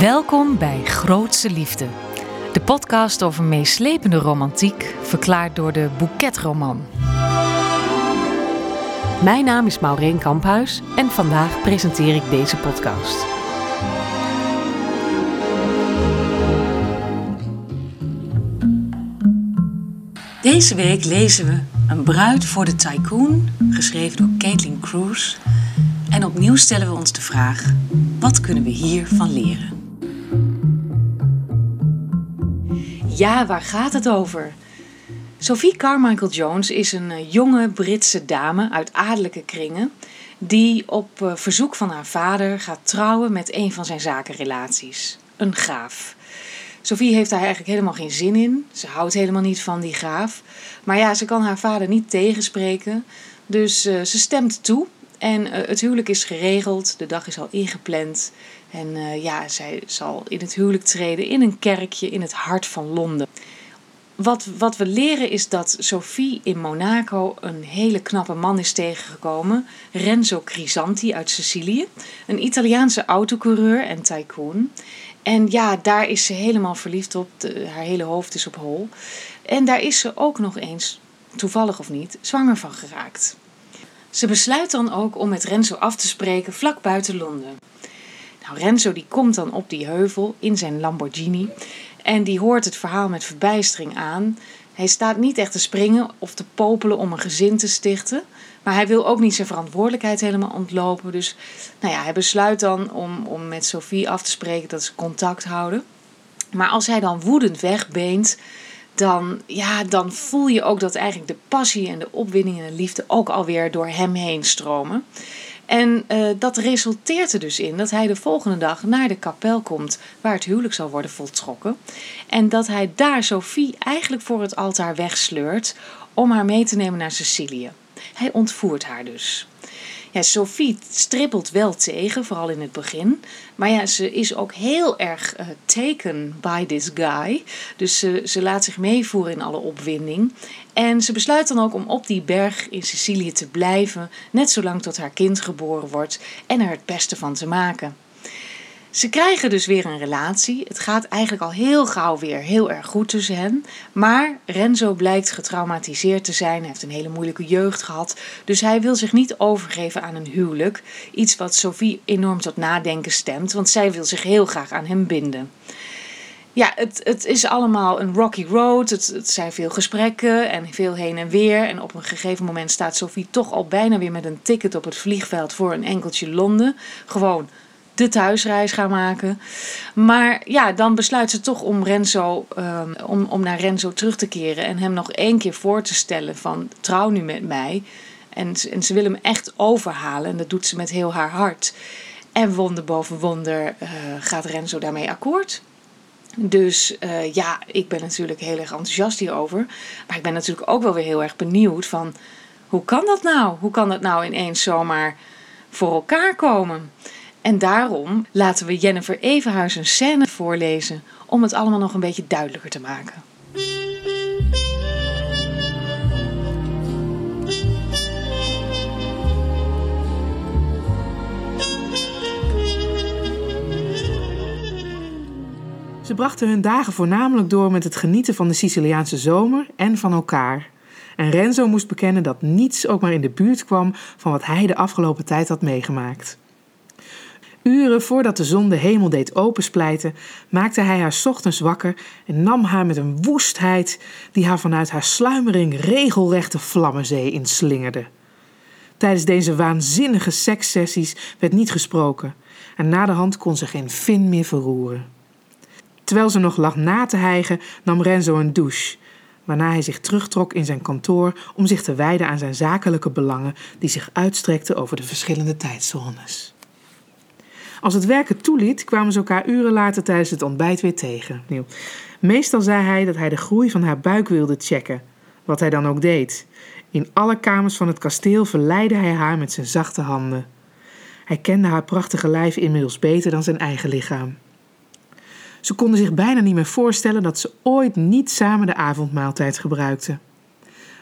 Welkom bij Grootste Liefde, de podcast over meeslepende romantiek, verklaard door de Bouquetroman. Mijn naam is Maureen Kamphuis en vandaag presenteer ik deze podcast. Deze week lezen we Een bruid voor de tycoon, geschreven door Caitlin Cruz. En opnieuw stellen we ons de vraag: wat kunnen we hiervan leren? Ja, waar gaat het over? Sophie Carmichael Jones is een eh, jonge Britse dame uit adellijke kringen die op eh, verzoek van haar vader gaat trouwen met een van zijn zakenrelaties, een graaf. Sophie heeft daar eigenlijk helemaal geen zin in. Ze houdt helemaal niet van die graaf. Maar ja, ze kan haar vader niet tegenspreken. Dus uh, ze stemt toe. En het huwelijk is geregeld. De dag is al ingepland. En uh, ja, zij zal in het huwelijk treden in een kerkje in het hart van Londen. Wat, wat we leren is dat Sophie in Monaco een hele knappe man is tegengekomen. Renzo Crisanti uit Sicilië. Een Italiaanse autocoureur en tycoon. En ja, daar is ze helemaal verliefd op. Haar hele hoofd is op hol. En daar is ze ook nog eens, toevallig of niet, zwanger van geraakt. Ze besluit dan ook om met Renzo af te spreken vlak buiten Londen. Nou, Renzo die komt dan op die heuvel in zijn Lamborghini en die hoort het verhaal met verbijstering aan. Hij staat niet echt te springen of te popelen om een gezin te stichten. Maar hij wil ook niet zijn verantwoordelijkheid helemaal ontlopen. Dus nou ja, hij besluit dan om, om met Sophie af te spreken dat ze contact houden. Maar als hij dan woedend wegbeent, dan, ja, dan voel je ook dat eigenlijk de passie en de opwinding en de liefde ook alweer door hem heen stromen. En uh, dat resulteert er dus in dat hij de volgende dag naar de kapel komt waar het huwelijk zal worden voltrokken. En dat hij daar Sophie eigenlijk voor het altaar wegsleurt om haar mee te nemen naar Sicilië. Hij ontvoert haar dus. Ja, Sophie strippelt wel tegen, vooral in het begin. Maar ja, ze is ook heel erg uh, taken by this guy. Dus ze, ze laat zich meevoeren in alle opwinding. En ze besluit dan ook om op die berg in Sicilië te blijven, net zolang tot haar kind geboren wordt en er het beste van te maken. Ze krijgen dus weer een relatie. Het gaat eigenlijk al heel gauw weer heel erg goed tussen hen. Maar Renzo blijkt getraumatiseerd te zijn. Hij heeft een hele moeilijke jeugd gehad. Dus hij wil zich niet overgeven aan een huwelijk. Iets wat Sophie enorm tot nadenken stemt, want zij wil zich heel graag aan hem binden. Ja, het, het is allemaal een rocky road. Het, zijn veel gesprekken en veel heen en weer. En op een gegeven moment staat Sophie toch al bijna weer met een ticket op het vliegveld voor een enkeltje Londen. Gewoon de thuisreis gaan maken. Maar ja, dan besluit ze toch om, Renzo, um, om, om naar Renzo terug te keren en hem nog één keer voor te stellen van trouw nu met mij. En, en ze wil hem echt overhalen en dat doet ze met heel haar hart. En wonder boven wonder uh, gaat Renzo daarmee akkoord. Dus uh, ja, ik ben natuurlijk heel erg enthousiast hierover. Maar ik ben natuurlijk ook wel weer heel erg benieuwd van... hoe kan dat nou? Hoe kan dat nou ineens zomaar voor elkaar komen? En daarom laten we Jennifer Evenhuis een scène voorlezen om het allemaal nog een beetje duidelijker te maken. Ze brachten hun dagen voornamelijk door met het genieten van de Siciliaanse zomer en van elkaar. En Renzo moest bekennen dat niets ook maar in de buurt kwam van wat hij de afgelopen tijd had meegemaakt. Uren voordat de zon de hemel deed opensplijten, maakte hij haar ochtends wakker en nam haar met een woestheid die haar vanuit haar sluimering regelrechte vlammenzee inslingerde. Tijdens deze waanzinnige sekssessies werd niet gesproken en na de hand kon ze geen vin meer verroeren. Terwijl ze nog lag na te hijgen, nam Renzo een douche, waarna hij zich terugtrok in zijn kantoor om zich te wijden aan zijn zakelijke belangen die zich uitstrekten over de verschillende tijdzones. Als het werken toeliet, kwamen ze elkaar uren later tijdens het ontbijt weer tegen. Meestal zei hij dat hij de groei van haar buik wilde checken, wat hij dan ook deed. In alle kamers van het kasteel verleidde hij haar met zijn zachte handen. Hij kende haar prachtige lijf inmiddels beter dan zijn eigen lichaam. Ze konden zich bijna niet meer voorstellen dat ze ooit niet samen de avondmaaltijd gebruikten.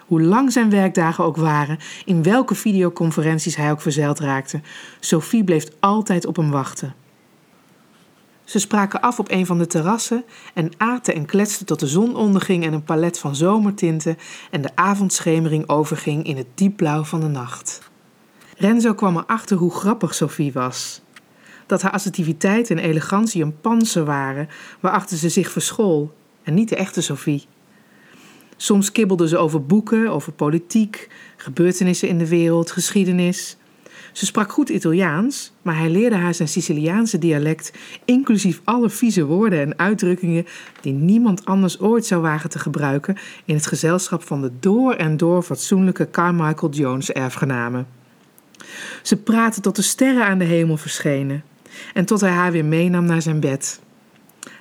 Hoe lang zijn werkdagen ook waren, in welke videoconferenties hij ook verzeild raakte, Sophie bleef altijd op hem wachten. Ze spraken af op een van de terrassen en aten en kletsten tot de zon onderging en een palet van zomertinten en de avondschemering overging in het diepblauw van de nacht. Renzo kwam erachter hoe grappig Sophie was. Dat haar assertiviteit en elegantie een panzer waren waarachter ze zich verschool en niet de echte Sophie. Soms kibbelde ze over boeken, over politiek, gebeurtenissen in de wereld, geschiedenis. Ze sprak goed Italiaans, maar hij leerde haar zijn Siciliaanse dialect, inclusief alle vieze woorden en uitdrukkingen die niemand anders ooit zou wagen te gebruiken in het gezelschap van de door en door fatsoenlijke Carmichael Jones erfgenamen. Ze praatte tot de sterren aan de hemel verschenen en tot hij haar weer meenam naar zijn bed.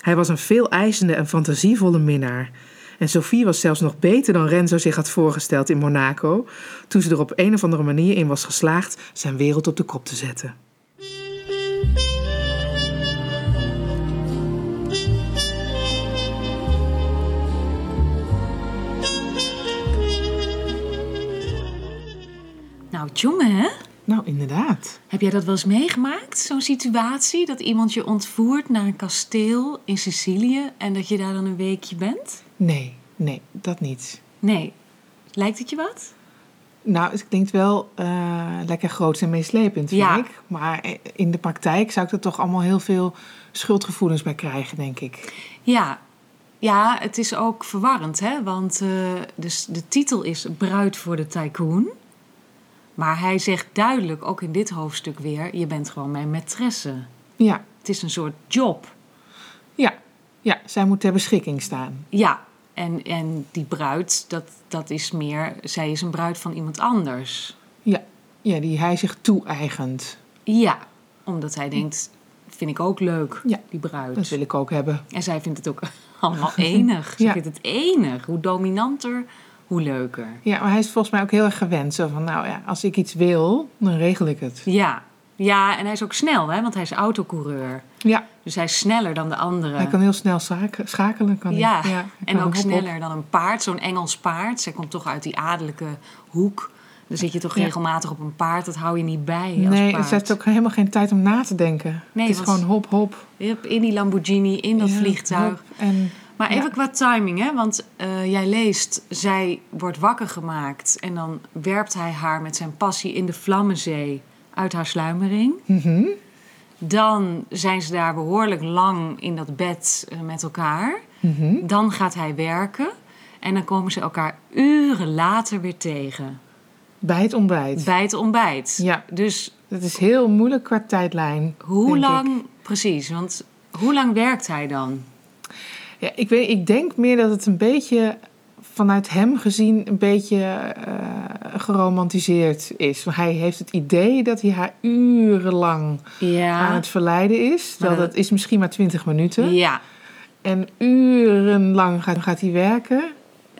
Hij was een veel eisende en fantasievolle minnaar. En Sophie was zelfs nog beter dan Renzo zich had voorgesteld in Monaco, toen ze er op een of andere manier in was geslaagd zijn wereld op de kop te zetten. Nou, jongen, hè? Nou, inderdaad. Heb jij dat wel eens meegemaakt? Zo'n situatie dat iemand je ontvoert naar een kasteel in Sicilië en dat je daar dan een weekje bent? Nee, nee, dat niet. Nee. Lijkt het je wat? Nou, het klinkt wel eh, lekker groot en meeslepend, vind Ja. ik. Maar in de praktijk zou ik er toch allemaal heel veel schuldgevoelens bij krijgen, denk ik. Ja. Ja, het is ook verwarrend, hè? Want eh, dus de titel is Bruid voor de Tycoon. Maar hij zegt duidelijk, ook in dit hoofdstuk weer... je bent gewoon mijn maîtresse. Ja, Het is een soort job. ja, ja, zij moet ter beschikking staan. Ja, en, en die bruid, dat, dat is meer... zij is een bruid van iemand anders. Ja, ja die hij zich toe-eigent. Ja, omdat hij denkt, vind ik ook leuk, Ja, die bruid. Dat wil ik ook hebben. En zij vindt het ook allemaal enig. Ze Ja. vindt het enig. Hoe dominanter, hoe leuker. Ja, maar hij is volgens mij ook heel erg gewend. Zo van, nou ja, als ik iets wil, dan regel ik het. Ja. ja, en hij is ook snel, hè? want hij is autocoureur. Ja, Dus hij is sneller dan de anderen. hij kan heel snel schakelen. Kan hij. ja, hij en kan ook sneller dan een paard, zo'n Engels paard. Zij komt toch uit die adellijke hoek. Dan zit je toch Ja. regelmatig op een paard, dat hou je niet bij als Nee, paard. ze heeft ook helemaal geen tijd om na te denken. Nee, het is gewoon hop, hop. In die Lamborghini, in dat Ja, vliegtuig. En Maar Ja. even qua timing, hè? want eh, jij leest, zij wordt wakker gemaakt en dan werpt hij haar met zijn passie in de Vlammenzee uit haar sluimering. Mhm. Dan zijn ze daar behoorlijk lang in dat bed eh, met elkaar. Mhm. Dan gaat hij werken en dan komen ze elkaar uren later weer tegen. bij het ontbijt. Bij het ontbijt. Ja. Dus Dat is heel moeilijk qua tijdlijn. hoe lang, precies, want hoe lang werkt hij dan? Ja, ik, weet, ik denk meer dat het een beetje vanuit hem gezien een beetje eh, geromantiseerd is. Hij heeft het idee dat hij haar urenlang aan het verleiden is. Dat dat- het is misschien maar 20 minuten. ja. En urenlang gaat, gaat hij werken.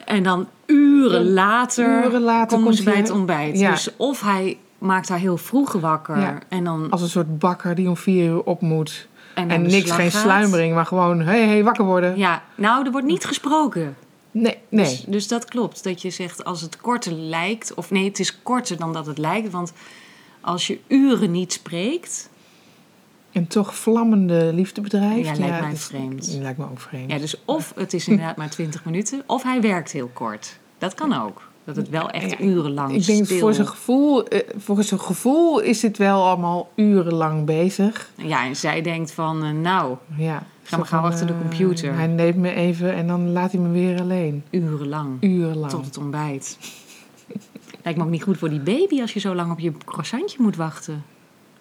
En dan uren later, Uren later komt ze bij hij- het ontbijt. Ja. Dus of hij maakt haar heel vroeg wakker Ja. en dan, Als een soort bakker die om vier uur op moet. En, niks, geen gaat. sluimering, maar gewoon, hé, hey, hey, wakker worden. Ja, nou, er wordt niet gesproken. Nee, nee. Dus, dus dat klopt. Dat je zegt als het korter lijkt, of nee, het is korter dan dat het lijkt. Want als je uren niet spreekt, En toch vlammende liefde bedrijft. Ja, lijkt mij dat- vreemd. Lijkt me ook vreemd. ja, dus of het is inderdaad maar 20 minuten, of hij werkt heel kort. Dat kan ook. Dat het wel echt Ja, urenlang Ik denk stil... voor zijn gevoel, eh, voor zijn gevoel is het wel allemaal urenlang bezig. Ja, en zij denkt van, eh, nou, Ja. Ga maar gauw achter de eh, computer. Hij neemt me even en dan laat hij me weer alleen. urenlang. Urenlang. Tot het ontbijt. Lijkt me ook niet goed voor die baby als je zo lang op je croissantje moet wachten.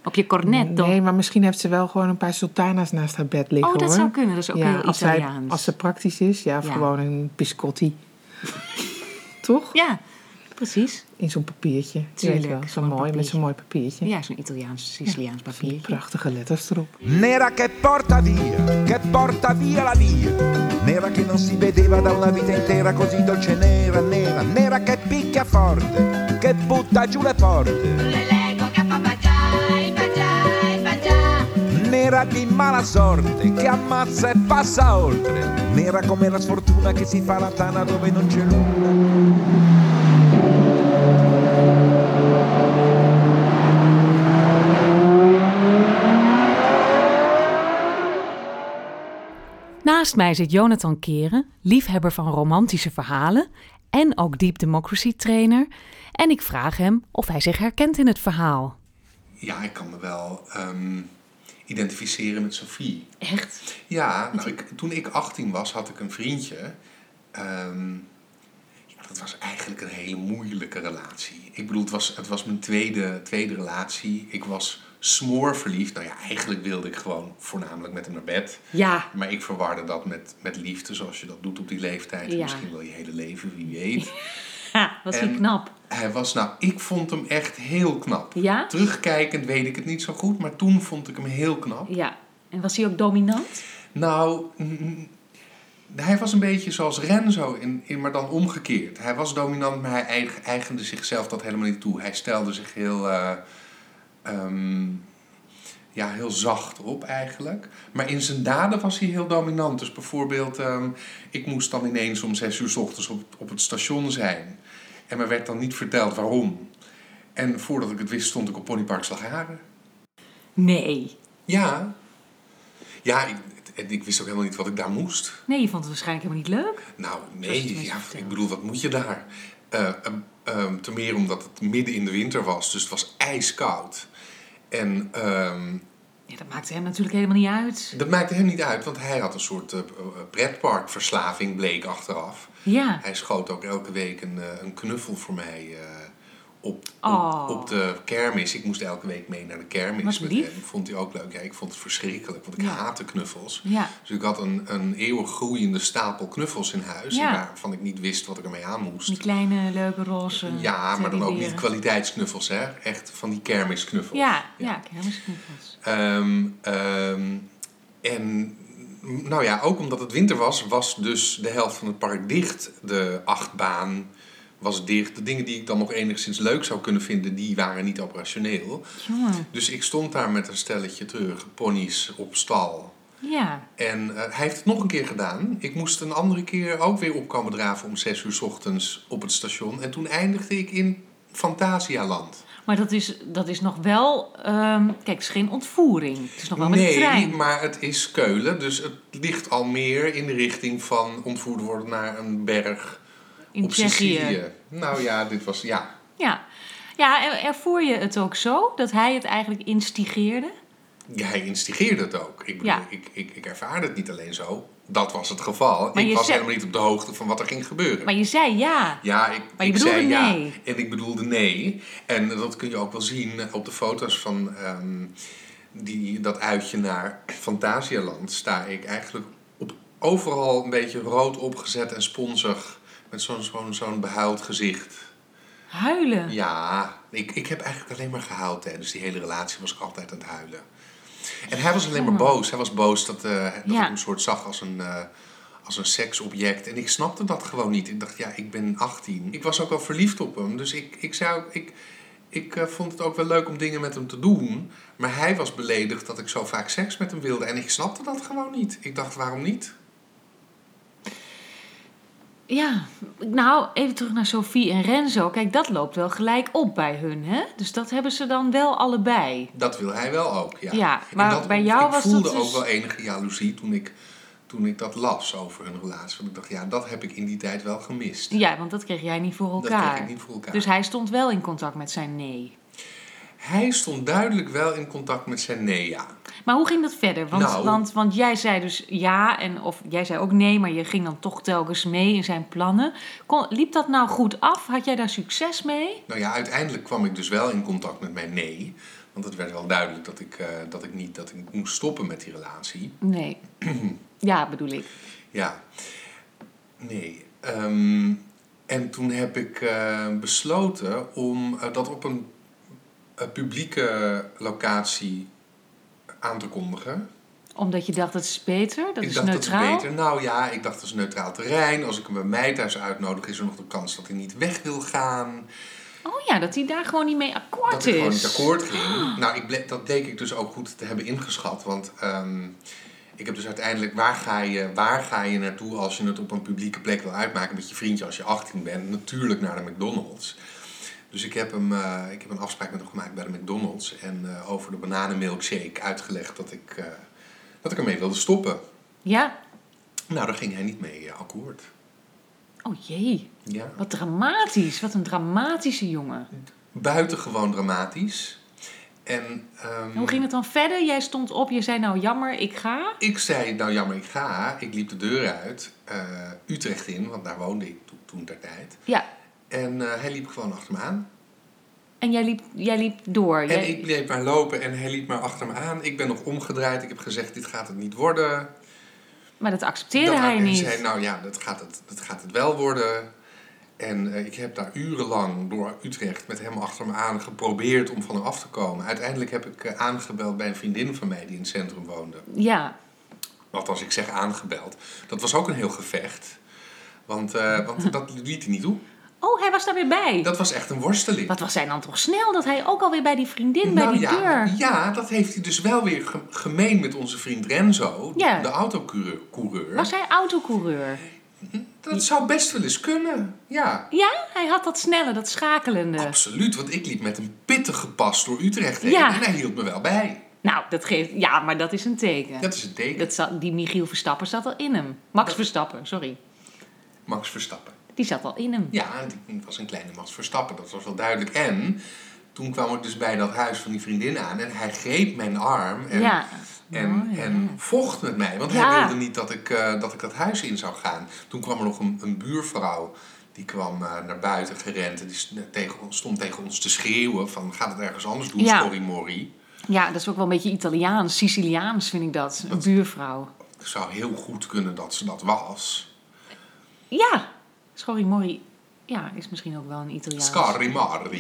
Op je cornetto. Nee, maar misschien heeft ze wel gewoon een paar sultana's naast haar bed liggen oh, dat hoor. zou kunnen. Dat is ook ja, heel als, zij, Italiaans. als ze praktisch is, ja, of Ja. gewoon een biscotti. Toch? Ja, precies. In zo'n papiertje. Je Tuurlijk, zo zo'n mooi, met zo'n mooi papiertje. Ja, zo'n Italiaans, Siciliaans die papiertje. prachtige letters erop. Nera che porta via, che porta via la via. Nera che non si vedeva da una vita intera così dolce nera, nera, nera che picchia forte, che butta giù le porte. Nera di mala sorte che ammazza e passa oltre. Nera come la sfortuna che si fa la tana dove non c'è luna. Naast mij zit Jonathan Keren, liefhebber van romantische verhalen en ook Deep Democracy trainer. En ik vraag hem of hij zich herkent in het verhaal. Ja, ik kan me wel ehm, identificeren met Sophie. Echt? Ja, nou, ik, toen ik 18 was, had ik een vriendje. Ehm, ja, dat was eigenlijk een hele moeilijke relatie. Ik bedoel, het was, het was mijn tweede, tweede relatie. Ik was smoorverliefd. Nou ja, eigenlijk wilde ik gewoon voornamelijk met hem naar bed. Ja. Maar ik verwarde dat met, met liefde, zoals je dat doet op die leeftijd. Ja. Misschien wel je hele leven, wie weet. Ha, was hij knap? Hij was, nou, ik vond hem echt heel knap. Ja? Terugkijkend weet ik het niet zo goed, maar toen vond ik hem heel knap. Ja. En was hij ook dominant? Nou, hij was een beetje zoals Renzo, in, in, maar dan omgekeerd. Hij was dominant, maar hij eig- eigende zichzelf dat helemaal niet toe. Hij stelde zich heel, eh, ehm, ja, heel zacht op eigenlijk. Maar in zijn daden was hij heel dominant. Dus bijvoorbeeld, ehm, ik moest dan ineens om zes uur s ochtends op, op het station zijn. En me werd dan niet verteld waarom. En voordat ik het wist, stond ik op Ponypark Slagharen. Nee. Ja. Ja, ik, en ik wist ook helemaal niet wat ik daar moest. Nee, je vond het waarschijnlijk helemaal niet leuk. Nou, nee, ja, ik bedoel, wat moet je daar? Eh ehm, ehm, ten meer omdat het midden in de winter was, dus het was ijskoud. En ehm, Ja, dat maakte hem natuurlijk helemaal niet uit. dat maakte hem niet uit, want hij had een soort eh, pretparkverslaving, bleek achteraf. Ja. Hij schoot ook elke week een, eh, een knuffel voor mij eh, op, op, Oh. op de kermis. Ik moest elke week mee naar de kermis Wat met hem. Vond hij ook leuk. Ja, ik vond het verschrikkelijk, want ik Ja. haatte knuffels. Ja. Dus ik had een, een eeuwig groeiende stapel knuffels in huis. Ja. Waarvan ik niet wist wat ik ermee aan moest. Die kleine, leuke, roze Ja, maar dan ook niet kwaliteitsknuffels, hè? Echt van die kermisknuffels. Ja, ja, kermisknuffels. Ehm, ehm, en nou ja, ook omdat het winter was, was dus de helft van het park dicht. De achtbaan was dicht. De dingen die ik dan nog enigszins leuk zou kunnen vinden, die waren niet operationeel. Jongen. Dus ik stond daar met een stelletje terug, ponies op stal. Ja. En eh, hij heeft het nog een keer gedaan. Ik moest een andere keer ook weer opkomen draven om zes uur 's ochtends op het station. En toen eindigde ik in Fantasialand. Maar dat is, dat is nog wel... ehm, kijk, het is geen ontvoering. Het is nog wel met de nee, trein. maar het is Keulen, dus het ligt al meer in de richting van ontvoerd worden naar een berg In op Tsjechië. Sicilië. Nou ja, dit was, ja. Ja. Ja, ervoer je het ook zo? Dat hij het eigenlijk instigeerde? Ja, hij instigeerde het ook. Ik, bedoel, Ja. ik, ik, ik ervaarde het niet alleen zo. Dat was het geval. Maar ik was zei- helemaal niet op de hoogte van wat er ging gebeuren. Maar je zei ja. Ja, ik, Maar je ik bedoelde zei ja. nee. En ik bedoelde nee. En dat kun je ook wel zien op de foto's van ehm, die, dat uitje naar Fantasialand. Sta ik eigenlijk op overal een beetje rood opgezet en sponsig. Met zo'n zo'n zo'n behuild gezicht. Huilen. Ja, ik, ik heb eigenlijk alleen maar gehuild tijdens die hele relatie. Was ik altijd aan het huilen. En hij was alleen maar boos. Hij was boos dat, eh, dat Ja. ik hem soort zag als een, eh, als een seksobject. En ik snapte dat gewoon niet. Ik dacht, ja, ik ben 18. Ik was ook wel verliefd op hem. Dus ik, ik, zou, ik, ik eh, vond het ook wel leuk om dingen met hem te doen. Maar hij was beledigd dat ik zo vaak seks met hem wilde. En ik snapte dat gewoon niet. Ik dacht, waarom niet? Ja, nou, even terug naar Sophie en Renzo. Kijk, dat loopt wel gelijk op bij hun, hè? Dus dat hebben ze dan wel allebei. Dat wil hij wel ook, ja. Ja, En maar dat, bij jou ik was dat voelde dus- ook wel enige jaloezie toen ik, toen ik dat las over hun relatie. Want ik dacht, ja, dat heb ik in die tijd wel gemist. Ja, want dat kreeg jij niet voor Dat elkaar. kreeg ik niet voor elkaar. Dus hij stond wel in contact met zijn nee. Hij stond duidelijk wel in contact met zijn nee, ja. Maar hoe ging dat verder? Want, Nou. want, want jij zei dus ja, en, of jij zei ook nee, maar je ging dan toch telkens mee in zijn plannen. Kon, liep dat nou goed af? Had jij daar succes mee? Nou ja, uiteindelijk kwam ik dus wel in contact met mijn nee. Want het werd wel duidelijk dat ik, eh, dat ik niet dat ik moest stoppen met die relatie. Nee. ja, bedoel ik. Ja, nee. Ehm, en toen heb ik eh, besloten om eh, dat op een, publieke locatie aan te kondigen. Omdat je dacht, dat is beter, dat ik is dacht neutraal. dat is beter. Nou ja, ik dacht dat is neutraal terrein. Als ik hem bij mij thuis uitnodig, is er nog de kans dat hij niet weg wil gaan. Oh ja, dat hij daar gewoon niet mee akkoord dat is. ik gewoon niet akkoord ging. Nou, ik dat bleek ik dus ook goed te hebben ingeschat. Want ehm, ik heb dus uiteindelijk, waar ga, je, waar ga je naartoe als je het op een publieke plek wil uitmaken met je vriendje als je 18 bent? Natuurlijk naar de McDonald's. Dus ik heb, hem, eh, ik heb een afspraak met hem gemaakt bij de McDonald's. En eh, over de bananenmilkshake uitgelegd dat ik, eh, dat ik ermee wilde stoppen. Ja, Nou, daar ging hij niet mee akkoord. Oh jee, Ja. wat dramatisch. Wat een dramatische jongen. Buitengewoon dramatisch. En ehm, Hoe ging het dan verder? Jij stond op, je zei nou jammer, ik ga. ik zei, nou jammer, ik ga. Ik liep de deur uit, Utrecht in, want daar woonde ik to- toen ter tijd. Ja, En eh, hij liep gewoon achter me aan. en jij liep, jij liep door. En Jij- ik bleef maar lopen en hij liep maar achter me aan. Ik ben nog omgedraaid. Ik heb gezegd, dit gaat het niet worden. Maar dat accepteerde dat, hij en niet. zei, nou ja, dat gaat het, dat gaat het wel worden. En eh, ik heb daar urenlang door Utrecht met hem achter me aan geprobeerd om van hem af te komen. Uiteindelijk heb ik eh, aangebeld bij een vriendin van mij die in het centrum woonde. Ja, Althans, ik zeg aangebeld. Dat was ook een heel gevecht. Want, want dat liet hij niet toe. Oh, hij was daar weer bij. Dat was echt een worsteling. Wat was hij dan toch snel dat hij ook alweer bij die vriendin, bij die Nou ja, deur. Ja, dat heeft hij dus wel weer ge- gemeen met onze vriend Renzo, Ja. de autocoureur. Was hij autocoureur? Dat zou best wel eens kunnen. Ja, Ja, hij had dat snelle, dat schakelende. absoluut. Want ik liep met een pittige pas door Utrecht heen. Ja. En hij hield me wel bij. Nou, dat geeft. Ja, maar dat is een teken. Dat is een teken. Dat zat, die Michiel Verstappen zat al in hem. Max Verstappen, sorry. Max Verstappen. Die zat al in hem. Ja, die was een kleine Max Verstappen. Dat was wel duidelijk. En toen kwam ik dus bij dat huis van die vriendin aan. En hij greep mijn arm. En, ja. En, Oh, ja. en vocht met mij, want Ja. hij wilde niet dat ik, eh, dat ik dat huis in zou gaan. Toen kwam er nog een, een buurvrouw, die kwam eh, naar buiten gerend. En die tegen, stond tegen ons te schreeuwen van, gaat het ergens anders doen, Ja. sorry Morrie. Ja, dat is ook wel een beetje Italiaans, Siciliaans vind ik dat. Een buurvrouw. Het zou heel goed kunnen dat ze dat was. Ja, Schorri Morri. Ja, is misschien ook wel een Italiaans.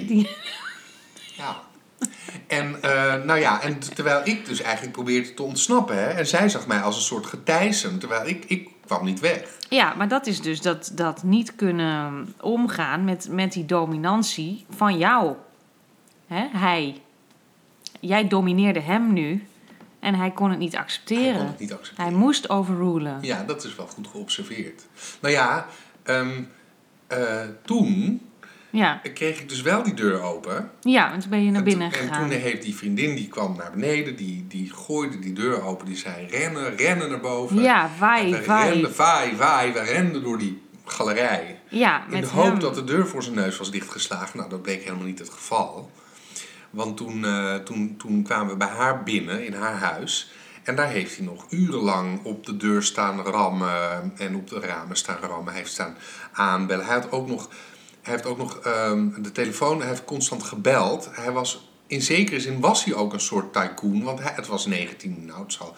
Die- Ja. En, eh, nou ja, en terwijl ik dus eigenlijk probeerde te ontsnappen. Hè, en zij zag mij als een soort getijzen, terwijl ik, ik kwam niet weg. Ja, maar dat is dus dat, dat niet kunnen omgaan met, met die dominantie van jou. Hè? Hij. Jij domineerde hem nu en hij kon het niet Hij accepteren. kon het niet accepteren. Hij moest overrulen. Ja, dat is wel goed geobserveerd. Nou ja, eh, toen Ja, kreeg ik dus wel die deur open. ja en toen ben je naar En binnen toen- En gegaan. toen heeft die vriendin, die kwam naar beneden, die, die gooide die deur open. Die zei, rennen, rennen naar boven. Ja, waai, we waai. renden, vaai, vaai. We renden door die galerij. Ja, In de hoop hem. dat de deur voor zijn neus was dichtgeslagen. Nou, dat bleek helemaal niet het geval. Want toen, eh, toen, toen kwamen we bij haar binnen, in haar huis. En daar heeft hij nog urenlang op de deur staan rammen en op de ramen staan rammen. Hij heeft staan aanbellen. Hij, had ook nog, hij heeft ook nog ehm, de telefoon, hij heeft constant gebeld. Hij was, in zekere zin was hij ook een soort tycoon, want hij, het was 19, nou het zal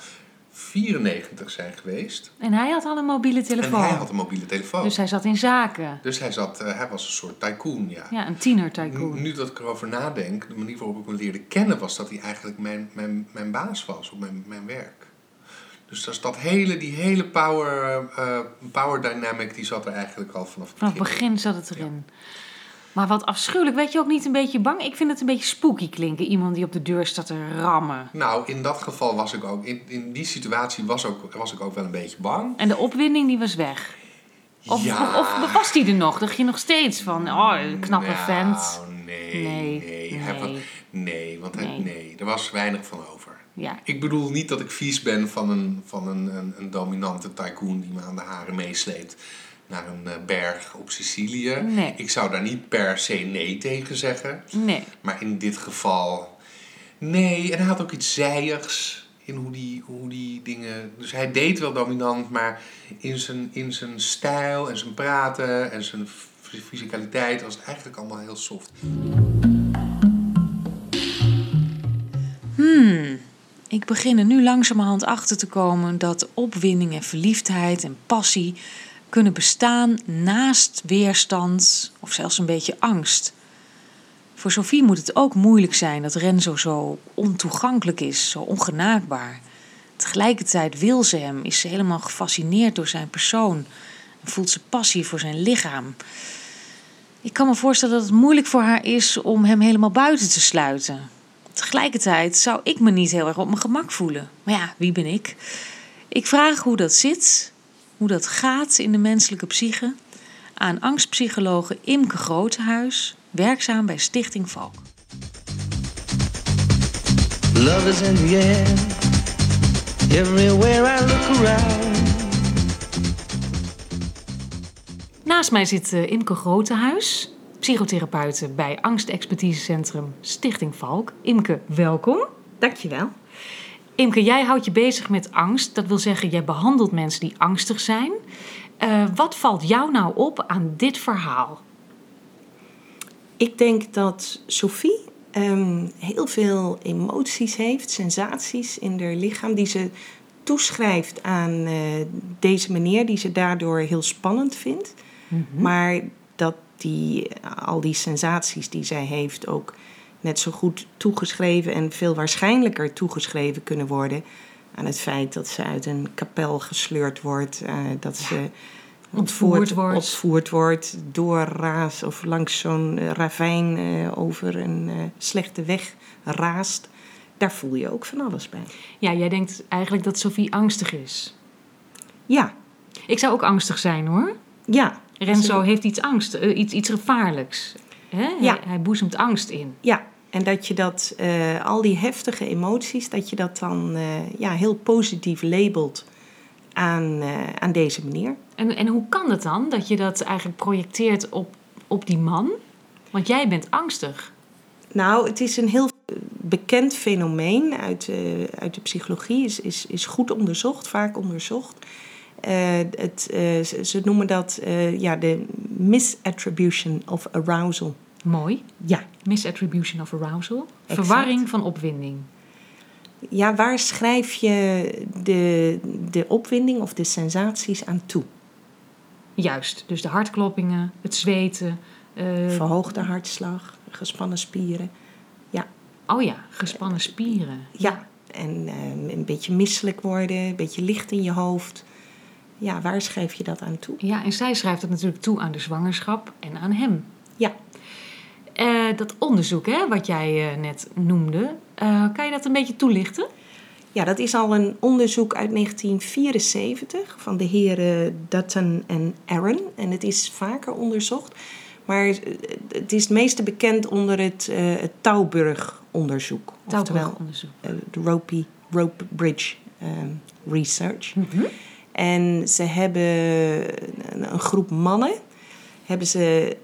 94 zijn geweest. En hij had al een mobiele telefoon. En hij had een mobiele telefoon. Dus hij zat in zaken. Dus hij, zat, eh, hij was een soort tycoon, ja. Ja, een tiener tycoon. Nu, nu dat ik erover nadenk, de manier waarop ik hem leerde kennen, was dat hij eigenlijk mijn, mijn, mijn baas was op mijn, mijn werk. Dus dat, is dat hele, die hele power, eh, power dynamic, die zat er eigenlijk al vanaf het Vanaf het begin. begin zat het erin. Maar wat afschuwelijk, werd je ook niet een beetje bang? Ik vind het een beetje spooky klinken. Iemand die op de deur staat te rammen. Nou, in dat geval was ik ook, in, in die situatie was, ook, was ik ook wel een beetje bang. En de opwinding die was weg. Of, Ja. of, of was die er nog? Dacht je nog steeds van, oh, knappe nou, vent. Nee, Nee, nee. Nee. nee, want hij- Nee. nee, er was weinig van over. Ja, Ik bedoel niet dat ik vies ben van een, van een, een, een dominante tycoon die me aan de haren meesleept naar een eh, berg op Sicilië. Nee. Ik zou daar niet per se nee tegen zeggen. nee. Maar in dit geval, nee. En hij had ook iets zijigs in hoe die, hoe die dingen... Dus hij deed wel dominant, maar in zijn, in zijn stijl en zijn praten en zijn fysicaliteit was het eigenlijk allemaal heel soft. Ik begin er nu langzamerhand achter te komen dat opwinding en verliefdheid en passie kunnen bestaan naast weerstand of zelfs een beetje angst. Voor Sophie moet het ook moeilijk zijn dat Renzo zo ontoegankelijk is, zo ongenaakbaar. Tegelijkertijd wil ze hem, is ze helemaal gefascineerd door zijn persoon en voelt ze passie voor zijn lichaam. Ik kan me voorstellen dat het moeilijk voor haar is om hem helemaal buiten te sluiten. Tegelijkertijd zou ik me niet heel erg op mijn gemak voelen. Maar ja, wie ben ik? Ik vraag hoe dat zit, hoe dat gaat in de menselijke psyche, aan angstpsychologe Imke Grotehuis, werkzaam bij Stichting Valk. Love is in the air. Everywhere I look around. Naast mij zit eh, Imke Grotehuis, psychotherapeute bij Angstexpertisecentrum Stichting Valk. Imke, welkom. Dankjewel. Imke, jij houdt je bezig met angst. Dat wil zeggen, jij behandelt mensen die angstig zijn. Eh, wat valt jou nou op aan dit verhaal? Ik denk dat Sophie ehm, heel veel emoties heeft, sensaties in haar lichaam, die ze toeschrijft aan eh, deze meneer, die ze daardoor heel spannend vindt. Maar dat die, al die sensaties die zij heeft ook net zo goed toegeschreven en veel waarschijnlijker toegeschreven kunnen worden aan het feit dat ze uit een kapel gesleurd wordt, eh, dat ze Ontvoerd wordt. ontvoerd wordt, doorraast of langs zo'n eh, ravijn eh, over een slechte weg raast. Daar voel je ook van alles bij. Ja, jij denkt eigenlijk dat Sophie angstig is. Ja, Ik zou ook angstig zijn hoor. ja. Renzo heeft iets angst, iets, iets gevaarlijks. Hè? Ja. Hij, hij boezemt angst in. Ja, en dat je dat, eh, al die heftige emoties, dat je dat dan eh, ja, heel positief labelt aan, eh, aan deze meneer. En, en hoe kan het dan dat je dat eigenlijk projecteert op, op die man? Want jij bent angstig. Nou, het is een heel bekend fenomeen uit, uit de psychologie, is, is, is goed onderzocht, vaak onderzocht. Het, ze, ze noemen dat ja, de misattribution of arousal. Mooi. Ja. Misattribution of arousal. Exact. Verwarring van opwinding. ja, waar schrijf je de, de opwinding of de sensaties aan toe? Juist. Dus de hartkloppingen, het zweten. eh, Verhoogde hartslag, gespannen spieren. Ja, oh ja, gespannen spieren. ja. en eh, een beetje misselijk worden, een beetje licht in je hoofd. Ja, waar schrijf je dat aan toe? Ja, en zij schrijft het natuurlijk toe aan de zwangerschap en aan hem. Ja, Eh, dat onderzoek hè, wat jij eh, net noemde, eh, kan je dat een beetje toelichten? Ja, dat is al een onderzoek uit 1974 van de heren Dutton en Aaron. En het is vaker onderzocht. Maar het is het meeste bekend onder het, het Tauburg-onderzoek. Tauburg-onderzoek. de Rope, Rope Bridge Research. En ze hebben een groep mannen... hebben ze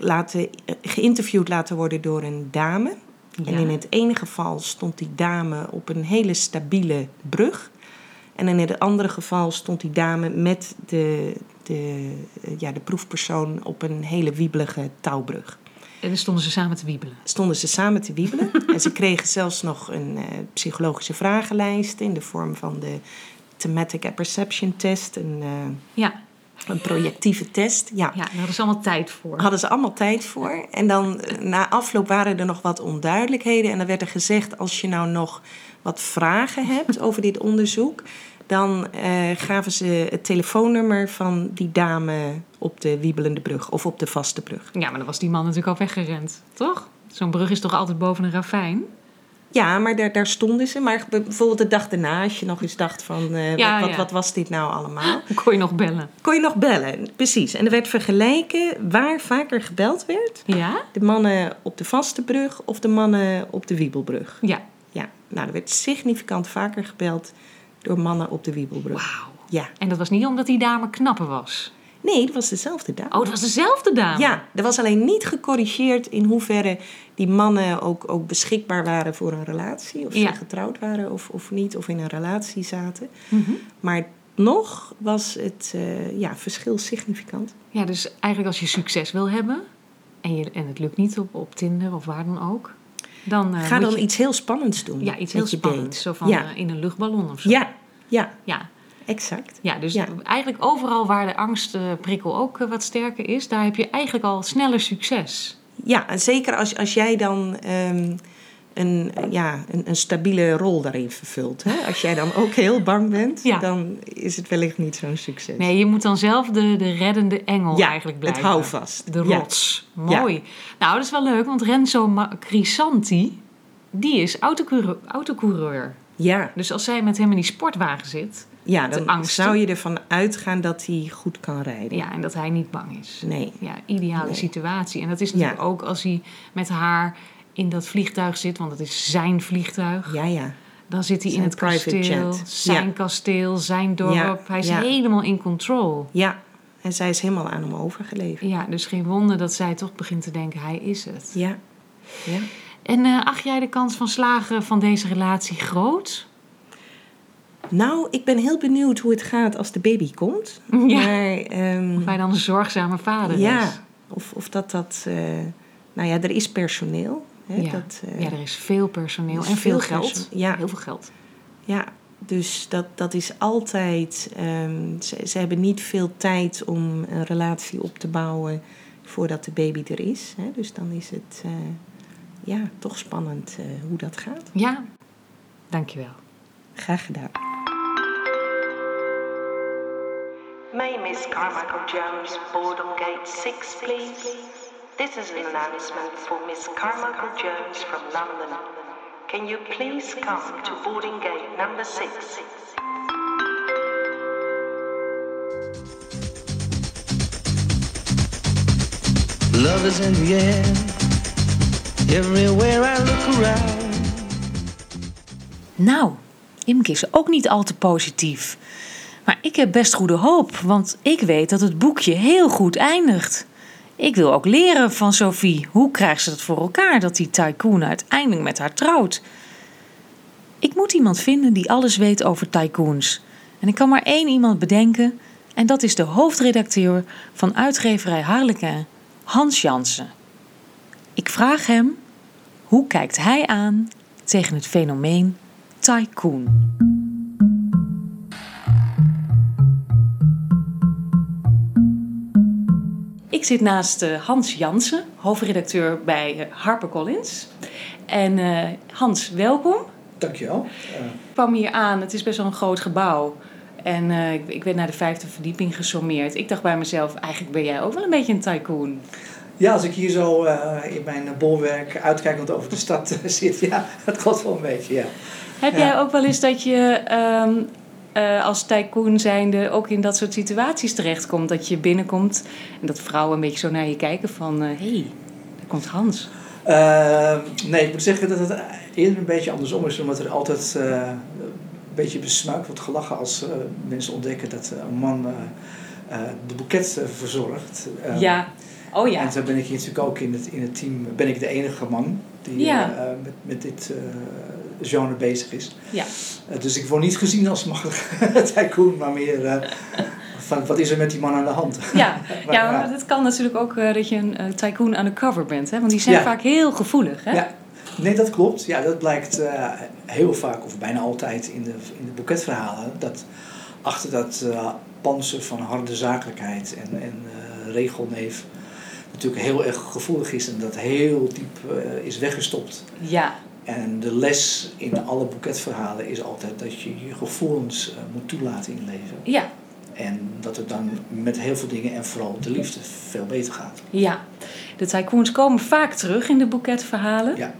laten, geïnterviewd laten worden door een dame... En in het ene geval stond die dame op een hele stabiele brug. En in het andere geval stond die dame met de, de, ja, de proefpersoon op een hele wiebelige touwbrug. En dan stonden ze samen te wiebelen. Stonden ze samen te wiebelen. en ze kregen zelfs nog een eh, psychologische vragenlijst in de vorm van de Thematic Apperception Test. Een, eh, Ja, een projectieve test. Ja. ja daar hadden ze allemaal tijd voor. Hadden ze allemaal tijd voor. En dan eh, na afloop waren er nog wat onduidelijkheden. En dan werd er gezegd, als je nou nog wat vragen hebt over dit onderzoek... dan eh, gaven ze het telefoonnummer van die dame op de wiebelende brug. Of op de vaste brug. Ja, maar dan was die man natuurlijk al weggerend, toch? Zo'n brug is toch altijd boven een ravijn? Ja, maar daar, daar stonden ze. Maar bijvoorbeeld de dag daarna, als je nog eens dacht van... eh, Ja, wat, wat, was dit nou allemaal? Kon je nog bellen. Kon je nog bellen, precies. En er werd vergeleken waar vaker gebeld werd. Ja? De mannen op de vaste brug of de mannen op de wiebelbrug. Ja. Ja, nou, er werd significant vaker gebeld door mannen op de wiebelbrug. Wauw. Ja. En dat was niet omdat die dame knapper was. Nee, dat was dezelfde dame. Oh, het was dezelfde dame. Ja, er was alleen niet gecorrigeerd in hoeverre die mannen ook, ook beschikbaar waren voor een relatie. Of Ja. ze getrouwd waren of, of niet, of in een relatie zaten. Mhm. Maar nog was het eh, ja, verschil significant. Ja, dus eigenlijk als je succes wil hebben en, je, en het lukt niet op, op Tinder of waar dan ook, dan eh, Ga dan je- iets heel spannends doen. ja, iets heel spannends. date. Zo van ja. eh, in een luchtballon of zo. ja, ja, Ja, exact. ja dus Ja. eigenlijk overal waar de angstprikkel ook eh, wat sterker is, daar heb je eigenlijk al sneller succes. Ja, en zeker als, als jij dan ehm, een, ja, een, een stabiele rol daarin vervult. Hè? Als jij dan ook heel bang bent, Ja. dan is het wellicht niet zo'n succes. Nee, je moet dan zelf de, de reddende engel ja, eigenlijk blijven. het houvast. De Ja. rots. Mooi. Nou, dat is wel leuk, want Renzo Crisanti, die is autocoureur. autocoureur. Ja, Dus als zij met hem in die sportwagen zit, ja dan zou je ervan uitgaan dat hij goed kan rijden. ja, en dat hij niet bang is. Nee. Ja, ideale Nee. situatie. En dat is natuurlijk Ja. ook als hij met haar in dat vliegtuig zit, want het is zijn vliegtuig. Ja, ja. Dan zit hij in het kasteel, jet. zijn Ja. kasteel, zijn dorp. Ja, Hij is helemaal in control. Ja, En zij is helemaal aan hem overgeleverd. Ja, dus geen wonder dat zij toch begint te denken, hij is het. Ja. ja. En eh, acht jij de kans van slagen van deze relatie groot? Nou, ik ben heel benieuwd hoe het gaat als de baby komt. Ja. Maar, ehm, Of hij dan een zorgzame vader ja, is? of, of dat dat... eh, nou ja, er is personeel. Hè, Ja. dat, eh, Ja, er is veel personeel er is en veel veel geld. ja. Heel veel geld. Ja, dus dat, dat is altijd. ehm, ze, ze hebben niet veel tijd om een relatie op te bouwen voordat de baby er is. Hè? Dus dan is het eh, ja, toch spannend hoe dat gaat. Ja, dankjewel. Graag gedaan. May Miss Carmichael Jones board on gate 6, please? This is an announcement for Miss Carmichael Jones from London. Can you please come to boarding gate number 6? Love is in the air. Everywhere I look around. Nou, Imke is ook niet al te positief. Maar ik heb best goede hoop, want ik weet dat het boekje heel goed eindigt. Ik wil ook leren van Sophie. Hoe krijgt ze het voor elkaar dat die tycoon uiteindelijk met haar trouwt? Ik moet iemand vinden die alles weet over tycoons. En ik kan maar één iemand bedenken, en dat is de hoofdredacteur van uitgeverij Harlequin, Hans Jansen. Ik vraag hem, hoe kijkt hij aan tegen het fenomeen tycoon? Ik zit naast eh, Hans Jansen, hoofdredacteur bij eh, HarperCollins. En eh, Hans, welkom. Dankjewel. Ik kwam hier aan, het is best wel een groot gebouw. En ik, ik werd naar de vijfde verdieping gesommeerd. Ik dacht bij mezelf, eigenlijk ben jij ook wel een beetje een tycoon. ja, als ik hier zo uh, in mijn bolwerk uitkijkend over de stad zit, ja, dat klopt wel een beetje, ja. Heb Ja. jij ook wel eens dat je ehm, eh, als tycoon zijnde ook in dat soort situaties terechtkomt? Dat je binnenkomt en dat vrouwen een beetje zo naar je kijken van... Hé, hey, daar komt Hans. Uh, nee, ik moet zeggen dat het eerder een beetje andersom is, omdat er altijd uh, een beetje besmuikt wordt gelachen als uh, mensen ontdekken dat een man uh, de boeket verzorgt. ja, oh ja. En zo ben ik hier natuurlijk ook in het, in het team, ben ik de enige man die Ja. met, met dit genre bezig is. Ja. dus ik word niet gezien als makkelijke tycoon, maar meer eh, van wat is er met die man aan de hand. Ja, Maar, ja, maar het kan natuurlijk ook eh, dat je een eh, tycoon undercover bent. Hè? Want die zijn Ja. vaak heel gevoelig. Hè? Ja, nee, dat klopt. Ja, dat blijkt eh, heel vaak, of bijna altijd in de, in de boeketverhalen, dat achter dat eh panzer van harde zakelijkheid en, en eh, regelneef natuurlijk heel erg gevoelig is en dat heel diep eh, is weggestopt. ja. En de les in alle boeketverhalen is altijd dat je je gevoelens eh, moet toelaten in leven. Ja, En dat het dan met heel veel dingen en vooral de liefde veel beter gaat. ja. De tycoons komen vaak terug in de boeketverhalen. Ja.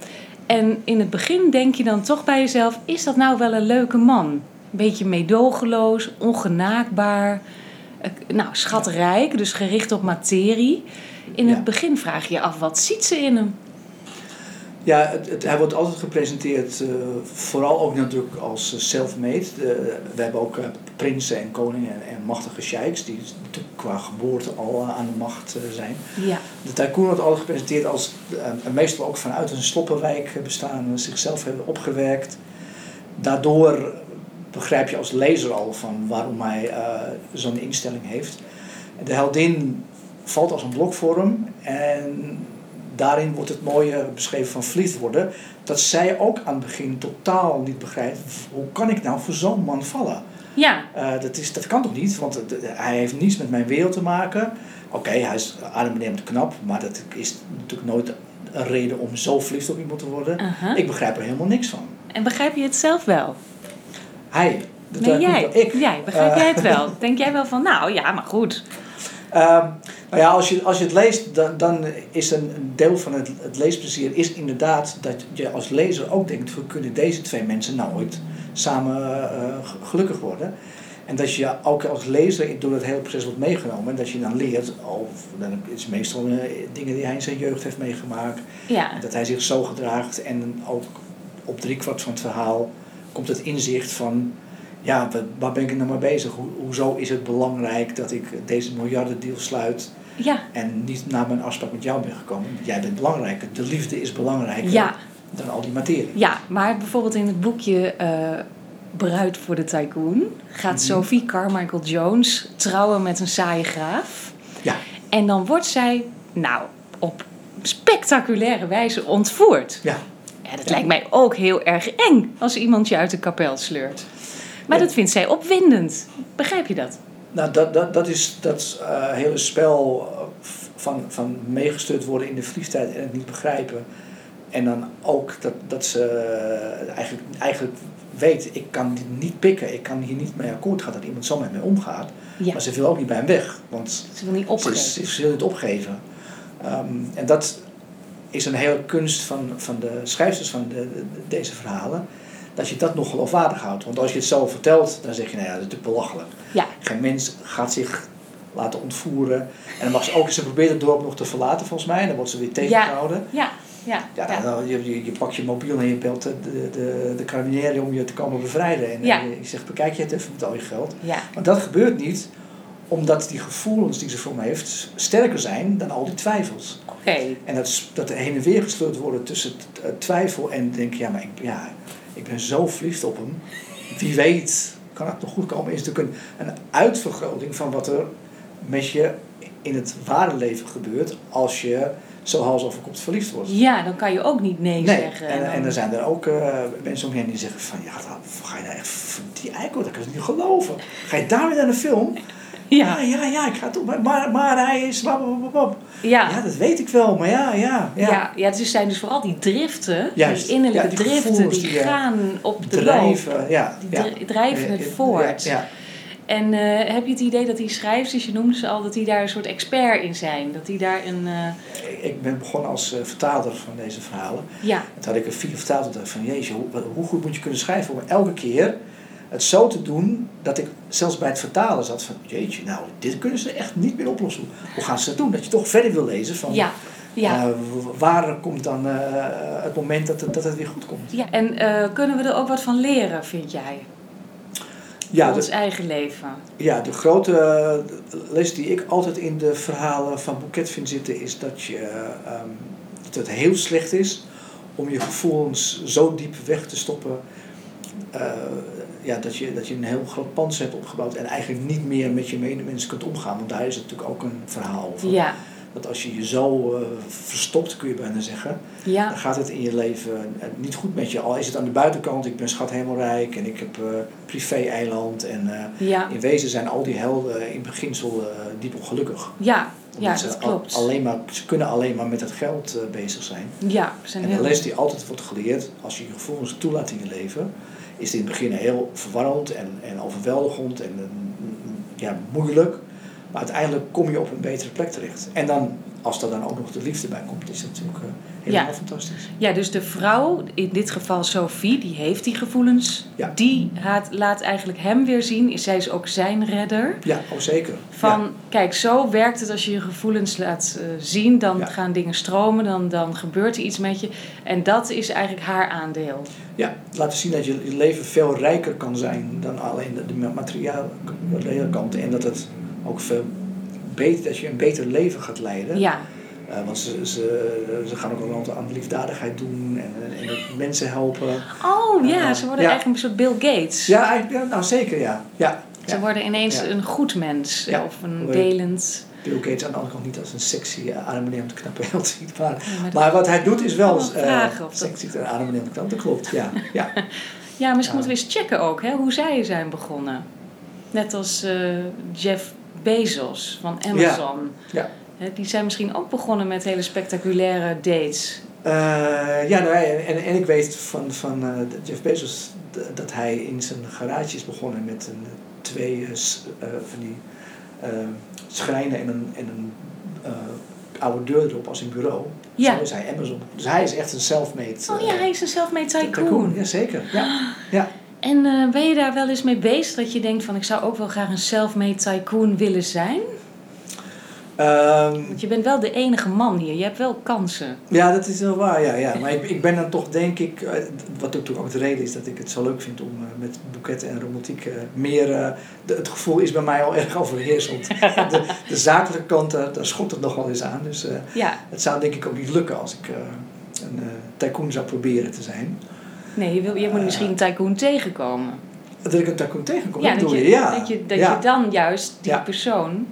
En in het begin denk je dan toch bij jezelf: is dat nou wel een leuke man? Een beetje meedogenloos, ongenaakbaar, eh, nou, schatrijk, dus gericht op materie. In Ja. het begin vraag je je af: wat ziet ze in hem? Ja, het, het- hij wordt altijd gepresenteerd, eh, vooral ook natuurlijk als eh, self-made. De- we hebben ook eh, prinsen en koningen en, en machtige sheiks, die qua geboorte al aan de macht zijn. Ja, De tycoon wordt altijd gepresenteerd als meestal ook vanuit een sloppenwijk bestaan, zichzelf hebben opgewerkt. Daardoor begrijp je als lezer al van waarom hij zo'n instelling heeft. De heldin valt als een blokvorm en daarin wordt het mooie beschreven van Vlietwoorden dat zij ook aan het begin totaal niet begrijpt hoe kan ik nou voor zo'n man vallen. ja, Eh, dat, is, dat kan toch niet, want het- hij heeft niets met mijn wereld te maken. Oké, hij is adembenemend knap, maar dat is natuurlijk nooit een reden om zo verliefd op iemand te worden. Ik begrijp er helemaal niks van. En begrijp je het zelf wel? Hij, dat Nee, jij. ik. Jij, begrijp Eh, jij het wel? Denk jij wel van, nou ja, maar goed. Ehm, nou ja, als je, als je het leest, dan, dan is een deel van het, het leesplezier is inderdaad dat je als lezer ook denkt, hoe kunnen deze twee mensen nou ooit samen eh, g- gelukkig worden? En dat je ook als lezer door het hele proces wordt meegenomen en dat je dan leert, oh, dan is het meestal eh, dingen die hij in zijn jeugd heeft meegemaakt, Ja, dat hij zich zo gedraagt en ook op driekwart van het verhaal komt het inzicht van ja, wa- waar ben ik nou mee bezig? Hoe, hoezo is het belangrijk dat ik deze miljardendeal sluit Ja, en niet naar mijn afspraak met jou ben gekomen? Jij bent belangrijker. De liefde is belangrijker ja, dan al die materie. ja, maar bijvoorbeeld in het boekje eh, Bruid voor de Tycoon gaat Mhm. Sophie Carmichael Jones trouwen met een saaie graaf. Ja. En dan wordt zij, nou, op spectaculaire wijze ontvoerd. Ja. Ja, dat Ja. lijkt mij ook heel erg eng als iemand je uit de kapel sleurt. Maar dat vindt zij opwindend. Begrijp je dat? Nou, dat, dat, dat is dat eh, hele spel eh, van, van meegestuurd worden in de vliegtijd en het niet begrijpen. En dan ook dat, dat ze eh, eigenlijk, eigenlijk weet, ik kan dit niet pikken, ik kan hier niet mee akkoord gaan dat iemand zo met mij omgaat. Ja, Maar ze wil ook niet bij hem weg, want ze wil niet opgeven. ze, ze wil het opgeven. Ehm, en dat is een hele kunst van, van de schrijvers van de, de- deze verhalen. Dat je dat nog geloofwaardig houdt. Want als je het zo vertelt, dan zeg je, nou ja, dat is natuurlijk belachelijk. Ja. Geen mens gaat zich laten ontvoeren. En dan mag ze ook, ze probeert het dorp nog te verlaten volgens mij. En dan wordt ze weer tegengehouden. Ja, ja, Ja, ja. dan, je, je, je pakt je mobiel en je belt de, de, de, de carabinieri om je te komen bevrijden. En Ja. eh, je zegt, bekijk je het even met al je geld. ja. Maar dat gebeurt niet, omdat die gevoelens die ze voor me heeft sterker zijn dan al die twijfels. Oké. En dat, dat er heen en weer gesleurd worden tussen eh, twijfel en denk ja, maar ik, ja, ik ben zo verliefd op hem. Wie weet, kan het nog goed komen? Is natuurlijk een, een uitvergroting van wat er met je in het ware leven gebeurt als je zo hals over verliefd wordt. Ja, dan kan je ook niet nee, Nee, zeggen. en, dan- en er zijn er ook eh, mensen omheen die zeggen van, ja, dan ga je nou echt die eikel, dat kan ik niet geloven. Ga je daar weer naar de film? Ja, ja, ja, ik ga het doen, maar, maar hij is... ja. Ja, dat weet ik wel, maar ja, ja, ja. Ja, ja, het is- zijn dus vooral die driften, Juist. die innerlijke Ja, die driften, die, die, eh, gaan op de loop. Drijven, ja. Die ja. dri- drijven het voort. Ja. En eh, heb je het idee dat die schrijvers, je noemde ze al, dat die daar een soort expert in zijn? Dat die daar een... eh, Ik ben begonnen als vertaler van deze verhalen. ja, En toen had ik er vier vertaald en dacht van, jeetje, hoe, hoe goed moet je kunnen schrijven om elke keer het zo te doen dat ik zelfs bij het vertalen zat van, jeetje, nou, dit kunnen ze echt niet meer oplossen. Hoe gaan ze dat doen? Dat je toch verder wil lezen van, ja, ja. eh, waar komt dan eh, het moment dat het, dat het weer goed komt? ja. En eh, kunnen we er ook wat van leren, vind jij? Ja, Voor ons de, eigen leven. ja, de grote les die ik altijd in de verhalen van Boeket vind zitten is dat, je, ehm, dat het heel slecht is om je gevoelens zo diep weg te stoppen ja, dat, je, dat je een heel groot pand hebt opgebouwd en eigenlijk niet meer met je medemens kunt omgaan. Want daar is het natuurlijk ook een verhaal over. Ja, Dat als je je zo eh, verstopt, kun je bijna zeggen, ja, dan gaat het in je leven eh, niet goed met je. Al is het aan de buitenkant, ik ben schat helemaal rijk en ik heb eh privé-eiland. En ja, in wezen zijn al die helden in beginsel diep ongelukkig. ja, ja, Omdat dat klopt. Alleen maar, ze kunnen alleen maar met het geld bezig zijn. Ja, zijn En de les die altijd wordt geleerd, als je je gevoelens toelaat in je leven, is het in het begin heel verwarrend en, en overweldigend en eh, ja, moeilijk. Maar uiteindelijk kom je op een betere plek terecht. En dan, als er dan ook nog de liefde bij komt, is dat natuurlijk eh, helemaal Ja. fantastisch. Ja, dus de vrouw, in dit geval Sophie, die heeft die gevoelens. Ja. Die haat, laat eigenlijk hem weer zien. Zij is ook zijn redder. Ja, oh zeker. Van, Ja. kijk, zo werkt het als je je gevoelens laat eh, zien. Dan gaan dingen stromen, dan, dan gebeurt er iets met je. En dat is eigenlijk haar aandeel. Ja, laten zien dat je, je leven veel rijker kan zijn dan alleen de, de materiële kant. En dat het ook veel beter, dat je een beter leven gaat leiden. Ja, Eh, want ze, ze, ze gaan ook een aantal aan liefdadigheid doen en, en mensen helpen. oh ja, Eh, ze worden ja. eigenlijk een soort Bill Gates. Ja, nou zeker ja. ja. Ze ja. worden ineens Ja. een goed mens. Of een delend. Bill Gates aan de andere kant niet als een sexy uh, meneer met knappe held ziet. Maar, maar dat- maar wat hij doet is wel eh, dat- sexy en met knappe Dat klopt, ja. ja. Ja, misschien moeten we eens checken ook hè, hoe zij zijn begonnen. Net als eh, Jeff Bezos van Amazon. Ja. Die zijn misschien ook begonnen met hele spectaculaire dates. Eh, ja, nou, en, en, ik weet van, van eh, Jeff Bezos dat hij in zijn garage is begonnen met een, twee eh, van die eh, schrijnen en een, en een oude deur erop als een bureau. Ja. Zo is hij Amazon. Dus hij is echt een self-made Oh ja, hij is een self-made uh, tycoon. Jazeker, ja. ja. En eh, ben je daar wel eens mee bezig dat je denkt van ik zou ook wel graag een self-made tycoon willen zijn? Ehm, Want je bent wel de enige man hier. Je hebt wel kansen. ja, dat is wel waar, ja. ja. Maar ik, ik ben dan toch, denk ik, eh, wat ook, ook de reden is dat ik het zo leuk vind om eh, met boeketten en romantiek meer... de- het gevoel is bij mij al erg overheersend. de, de zakelijke kant, daar schopt het nog wel eens aan. Dus Ja, het zou denk ik ook niet lukken als ik een tycoon zou proberen te zijn. Nee, je, wil, je moet misschien een tycoon tegenkomen. Dat ik een tycoon tegenkom, Ja, dat je, je? Ja, dat, je, dat ja. je dan juist die Ja. persoon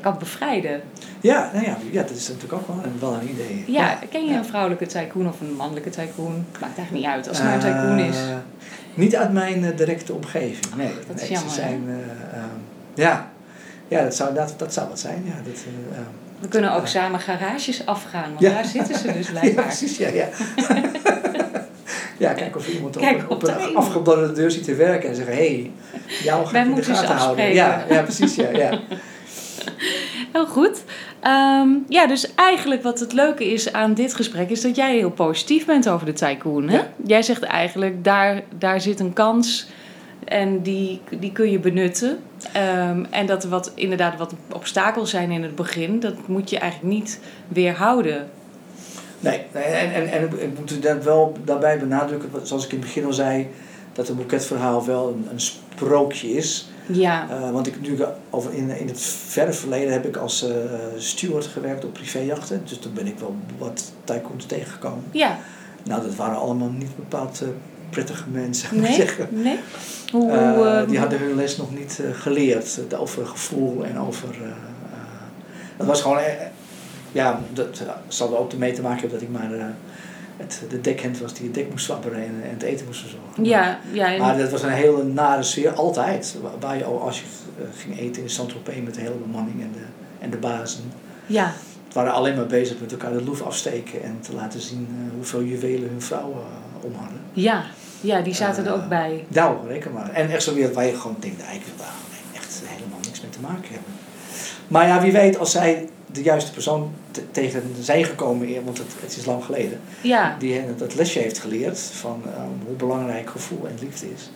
kan bevrijden. Ja, nou ja, ja, dat is natuurlijk ook wel een, wel een idee. Ja, ken je een vrouwelijke tycoon of een mannelijke tycoon? Maakt eigenlijk niet uit als het nou een tycoon is. Eh, niet uit mijn eh, directe omgeving, nee. dat is nee, jammer, Ze zijn, eh, ehm, ja. ja, dat zou, dat, dat zou wat zijn. Ja, dat, eh, ehm, We kunnen ook samen garages afgaan, want Ja. daar zitten ze dus ja, blijkbaar. precies, ja, ja. ja, kijk of iemand Kijk op, er op een afgebladderde deur ziet te werken en zeggen, hé, hey, jou ga ik in de gaten houden. Ja, ja, precies, ja, ja. Heel goed. Ehm, ja, dus eigenlijk wat het leuke is aan dit gesprek is dat jij heel positief bent over de tycoon. Hè? Ja. Jij zegt eigenlijk, daar, daar zit een kans en die, die kun je benutten. Ehm, en dat er wat, inderdaad wat obstakels zijn in het begin, dat moet je eigenlijk niet weerhouden. Nee, en, en, en ik moet daar wel daarbij benadrukken, zoals ik in het begin al zei, dat een boeketverhaal wel een, een sprookje is. Ja, Eh, want ik natuurlijk over in, in het verre verleden heb ik als eh, steward gewerkt op privéjachten. Dus toen ben ik wel wat tycoons tegengekomen. ja. Nou, dat waren allemaal niet bepaald eh, prettige mensen, moet ik zeggen. Nee? Hoe, hoe, die hadden hun les nog niet geleerd over gevoel en over. dat was gewoon. Eh, ja, dat eh, zal er ook mee te maken hebben dat ik maar eh, het, de dekhand was die het dek moest wapperen en, en het eten moest verzorgen. Ja, ja, en- Maar dat was een hele nare sfeer, altijd. Waar- Waar je al, als je eh, ging eten in Saint-Tropez met de hele bemanning en de, en de bazen. ja, Het waren alleen maar bezig met elkaar de loef afsteken en te laten zien eh, hoeveel juwelen hun vrouwen eh, om hadden. ja, ja, die zaten er Eh, ook bij. Nou, reken maar. En echt zo weer waar je gewoon denkt, ik wil daar echt helemaal niks mee te maken hebben. Maar ja, wie weet, als zij de juiste persoon te- tegen zijn gekomen, eer- want het, het is lang geleden, Ja, die hen dat lesje heeft geleerd van eh, hoe belangrijk gevoel en liefde is,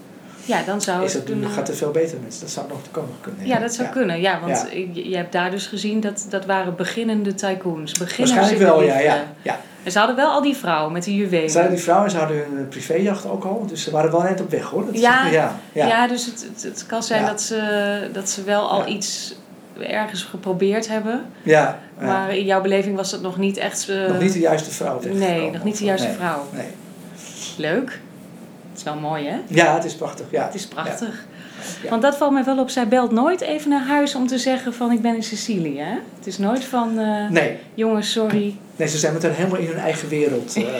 ja dan zou is het het, kunnen... gaat het veel beter met. Dat zou nog te komen kunnen. Ja, dat zou kunnen. Ja, want Ja. je, je hebt daar dus gezien dat dat waren beginnende tycoons. Beginners Waarschijnlijk wel, ja, ja, ja. En ze hadden wel al die vrouwen met die juwelen. Ze hadden die vrouwen, ze hadden hun privéjacht ook al, dus ze waren wel net op weg hoor. Dat is- Ja, ja, ja. dus het, het, het kan zijn dat, ze, dat ze wel al iets ergens geprobeerd hebben. ja. Maar in jouw beleving was dat nog niet echt... eh, nog niet de juiste vrouw Nee, nog niet de juiste Nee, vrouw. Nee. Leuk. Het is wel mooi, hè? Ja, het is prachtig. Ja. Het is prachtig. Ja. Want dat valt mij wel op. Zij belt nooit even naar huis om te zeggen van ik ben in Sicilië. Hè? Het is nooit van eh, Nee, jongens, sorry. nee, ze zijn meteen helemaal in hun eigen wereld. eh, Ja,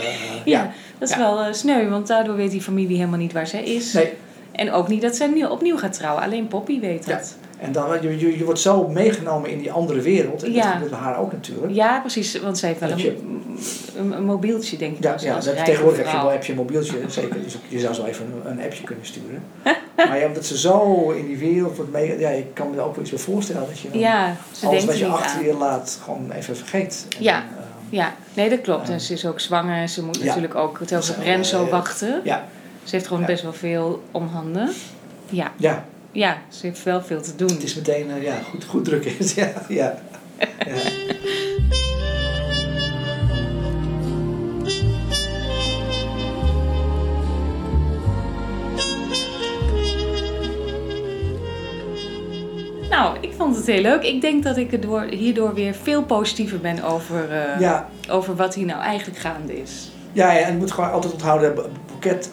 ja. dat is Ja. wel sneu, want daardoor weet die familie helemaal niet waar zij is. Nee, En ook niet dat zij nieuw, opnieuw gaat trouwen. Alleen Poppy weet Ja. En dan, je, je, je wordt zo meegenomen in die andere wereld. En Ja. dat gebeurt bij haar ook natuurlijk. Ja, precies. Want zij heeft wel Dat een, een, een mobieltje, denk ik. Ja, als, ja als dat- tegenwoordig heb je, wel- heb je een mobieltje, zeker. Dus je zou zo even een, een appje kunnen sturen. maar ja, omdat ze zo in die wereld wordt mee... Ja, ik kan me ook wel iets bij voorstellen dat je Ja, ze alles wat je achter je laat gewoon even vergeet. En Ja. dan, eh, Ja, nee, dat klopt. Ja. En ze is ook zwanger. Ze moet Ja. natuurlijk ook telkens op Zo, Renzo eh, wachten. ja, Ze heeft gewoon Ja. best wel veel om handen. Ja, ja, ja, ze heeft wel veel te doen. het is meteen eh, ja, goed, goed druk is. ja, ja. ja. Nou, ik vond het heel leuk. Ik denk dat ik er door, hierdoor weer veel positiever ben over, eh, ja, over wat hier nou eigenlijk gaande is. Ja, ja, en je moet gewoon altijd onthouden, bo- boeket,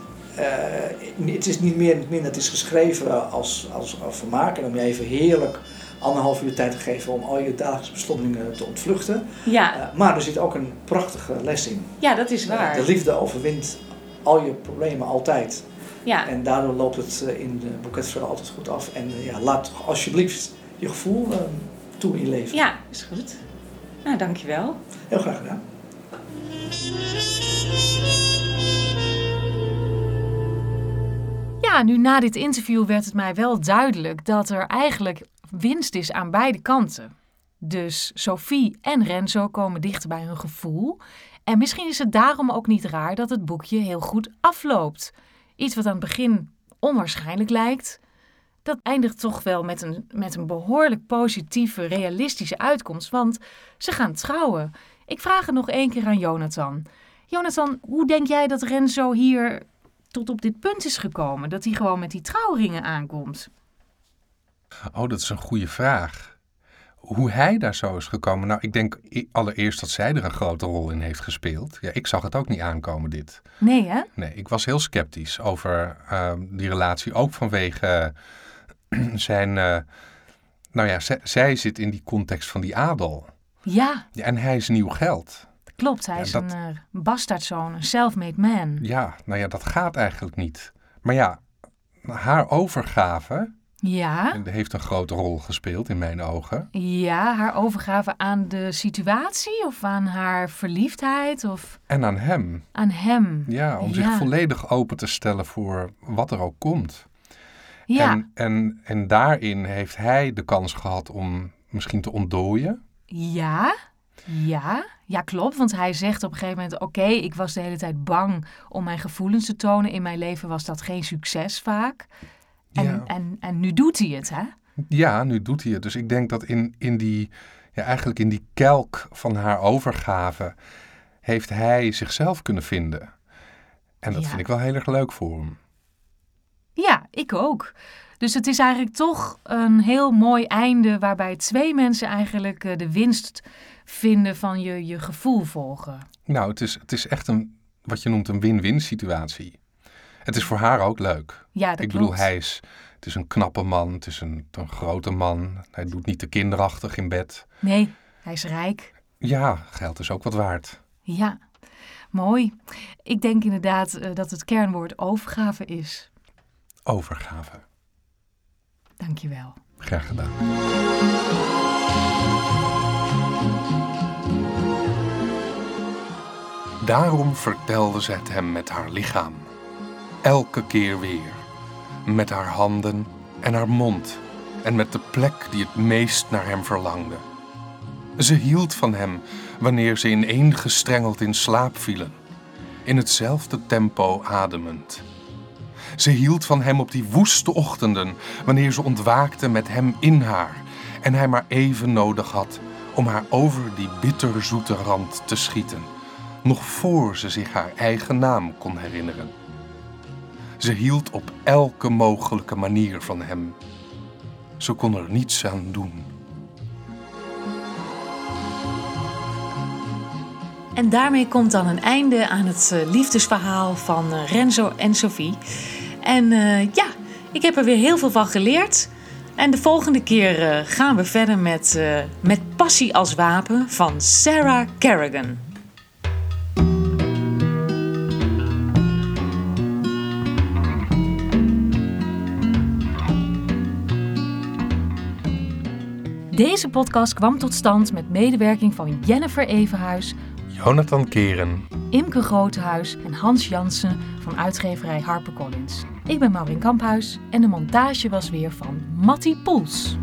het is niet meer niet minder, het is geschreven als, als, als vermaak. En om je even heerlijk anderhalf uur tijd te geven om al je dagelijkse beslommeringen te ontvluchten. Ja, Eh, maar er zit ook een prachtige les in. ja dat is waar. De liefde overwint al je problemen altijd. Ja, En daardoor loopt het eh, in de boeketverhaal altijd goed af. En eh, ja, laat toch alsjeblieft je gevoel eh, toe in je leven. ja, is goed. Nou, dankjewel. Heel graag gedaan. Ja, nu na dit interview werd het mij wel duidelijk dat er eigenlijk winst is aan beide kanten. Dus Sophie en Renzo komen dichter bij hun gevoel. En misschien is het daarom ook niet raar dat het boekje heel goed afloopt. Iets wat aan het begin onwaarschijnlijk lijkt, dat eindigt toch wel met een, met een behoorlijk positieve, realistische uitkomst. Want ze gaan trouwen. Ik vraag het nog één keer aan Jonathan. Jonathan, hoe denk jij dat Renzo hier tot op dit punt is gekomen? Dat hij gewoon met die trouwringen aankomt? Oh, dat is een goede vraag. Hoe hij daar zo is gekomen. Nou, ik denk allereerst dat zij er een grote rol in heeft gespeeld. Ja, ik zag het ook niet aankomen, dit. Nee, hè? Nee, ik was heel sceptisch over ehm, die relatie. Ook vanwege zijn. eh, nou ja, zij, zij zit in die context van die adel. Ja, Ja, en hij is nieuw geld. Klopt. Hij Ja, is dat- een eh, bastaardzoon, een self-made man. Ja, nou ja, dat gaat eigenlijk niet. Maar ja, haar overgave Ja, heeft een grote rol gespeeld in mijn ogen. ja, haar overgave aan de situatie of aan haar verliefdheid of En aan hem. aan hem. Ja, om zich volledig open te stellen voor wat er ook komt. Ja, En, en, en daarin heeft hij de kans gehad om misschien te ontdooien. ja, ja, ja, klopt. Want hij zegt op een gegeven moment: Oké, ik was de hele tijd bang om mijn gevoelens te tonen. In mijn leven was dat geen succes vaak. En, Ja. en, en nu doet hij het, hè? Ja, nu doet hij het. Dus ik denk dat in, in die, ja, eigenlijk in die kelk van haar overgave heeft hij zichzelf kunnen vinden. En dat Ja. vind ik wel heel erg leuk voor hem. Ja, ik ook. Dus het is eigenlijk toch een heel mooi einde waarbij twee mensen eigenlijk eh, de winst vinden van je, je gevoel volgen. Nou, het is, het is echt een, wat je noemt een win-win situatie. Het is voor haar ook leuk. Ja, dat ik klopt. bedoel, hij is, het is een knappe man, het is een, een grote man. Hij doet niet te kinderachtig in bed. Nee, hij is rijk. Ja, geld is ook wat waard. Ja, mooi. Ik denk inderdaad eh, dat het kernwoord overgave is. Overgave. Dankjewel. Graag gedaan. Daarom vertelde ze het hem met haar lichaam. Elke keer weer. Met haar handen en haar mond. En met de plek die het meest naar hem verlangde. Ze hield van hem wanneer ze ineengestrengeld in slaap vielen. In hetzelfde tempo ademend. Ze hield van hem op die woeste ochtenden, wanneer ze ontwaakte met hem in haar en hij maar even nodig had om haar over die bitterzoete rand te schieten, nog voor ze zich haar eigen naam kon herinneren. Ze hield op elke mogelijke manier van hem. Ze kon er niets aan doen. En daarmee komt dan een einde aan het eh, liefdesverhaal van eh, Renzo en Sophie. En eh, ja, ik heb er weer heel veel van geleerd. En de volgende keer eh, gaan we verder met, eh, met Passie als Wapen van Sarah Kerrigan. Deze podcast kwam tot stand met medewerking van Jennifer Evenhuis, Jonathan Keren. Imke Groothuis en Hans Jansen van uitgeverij HarperCollins. Ik ben Maureen Kamphuis en de montage was weer van Mattie Poels.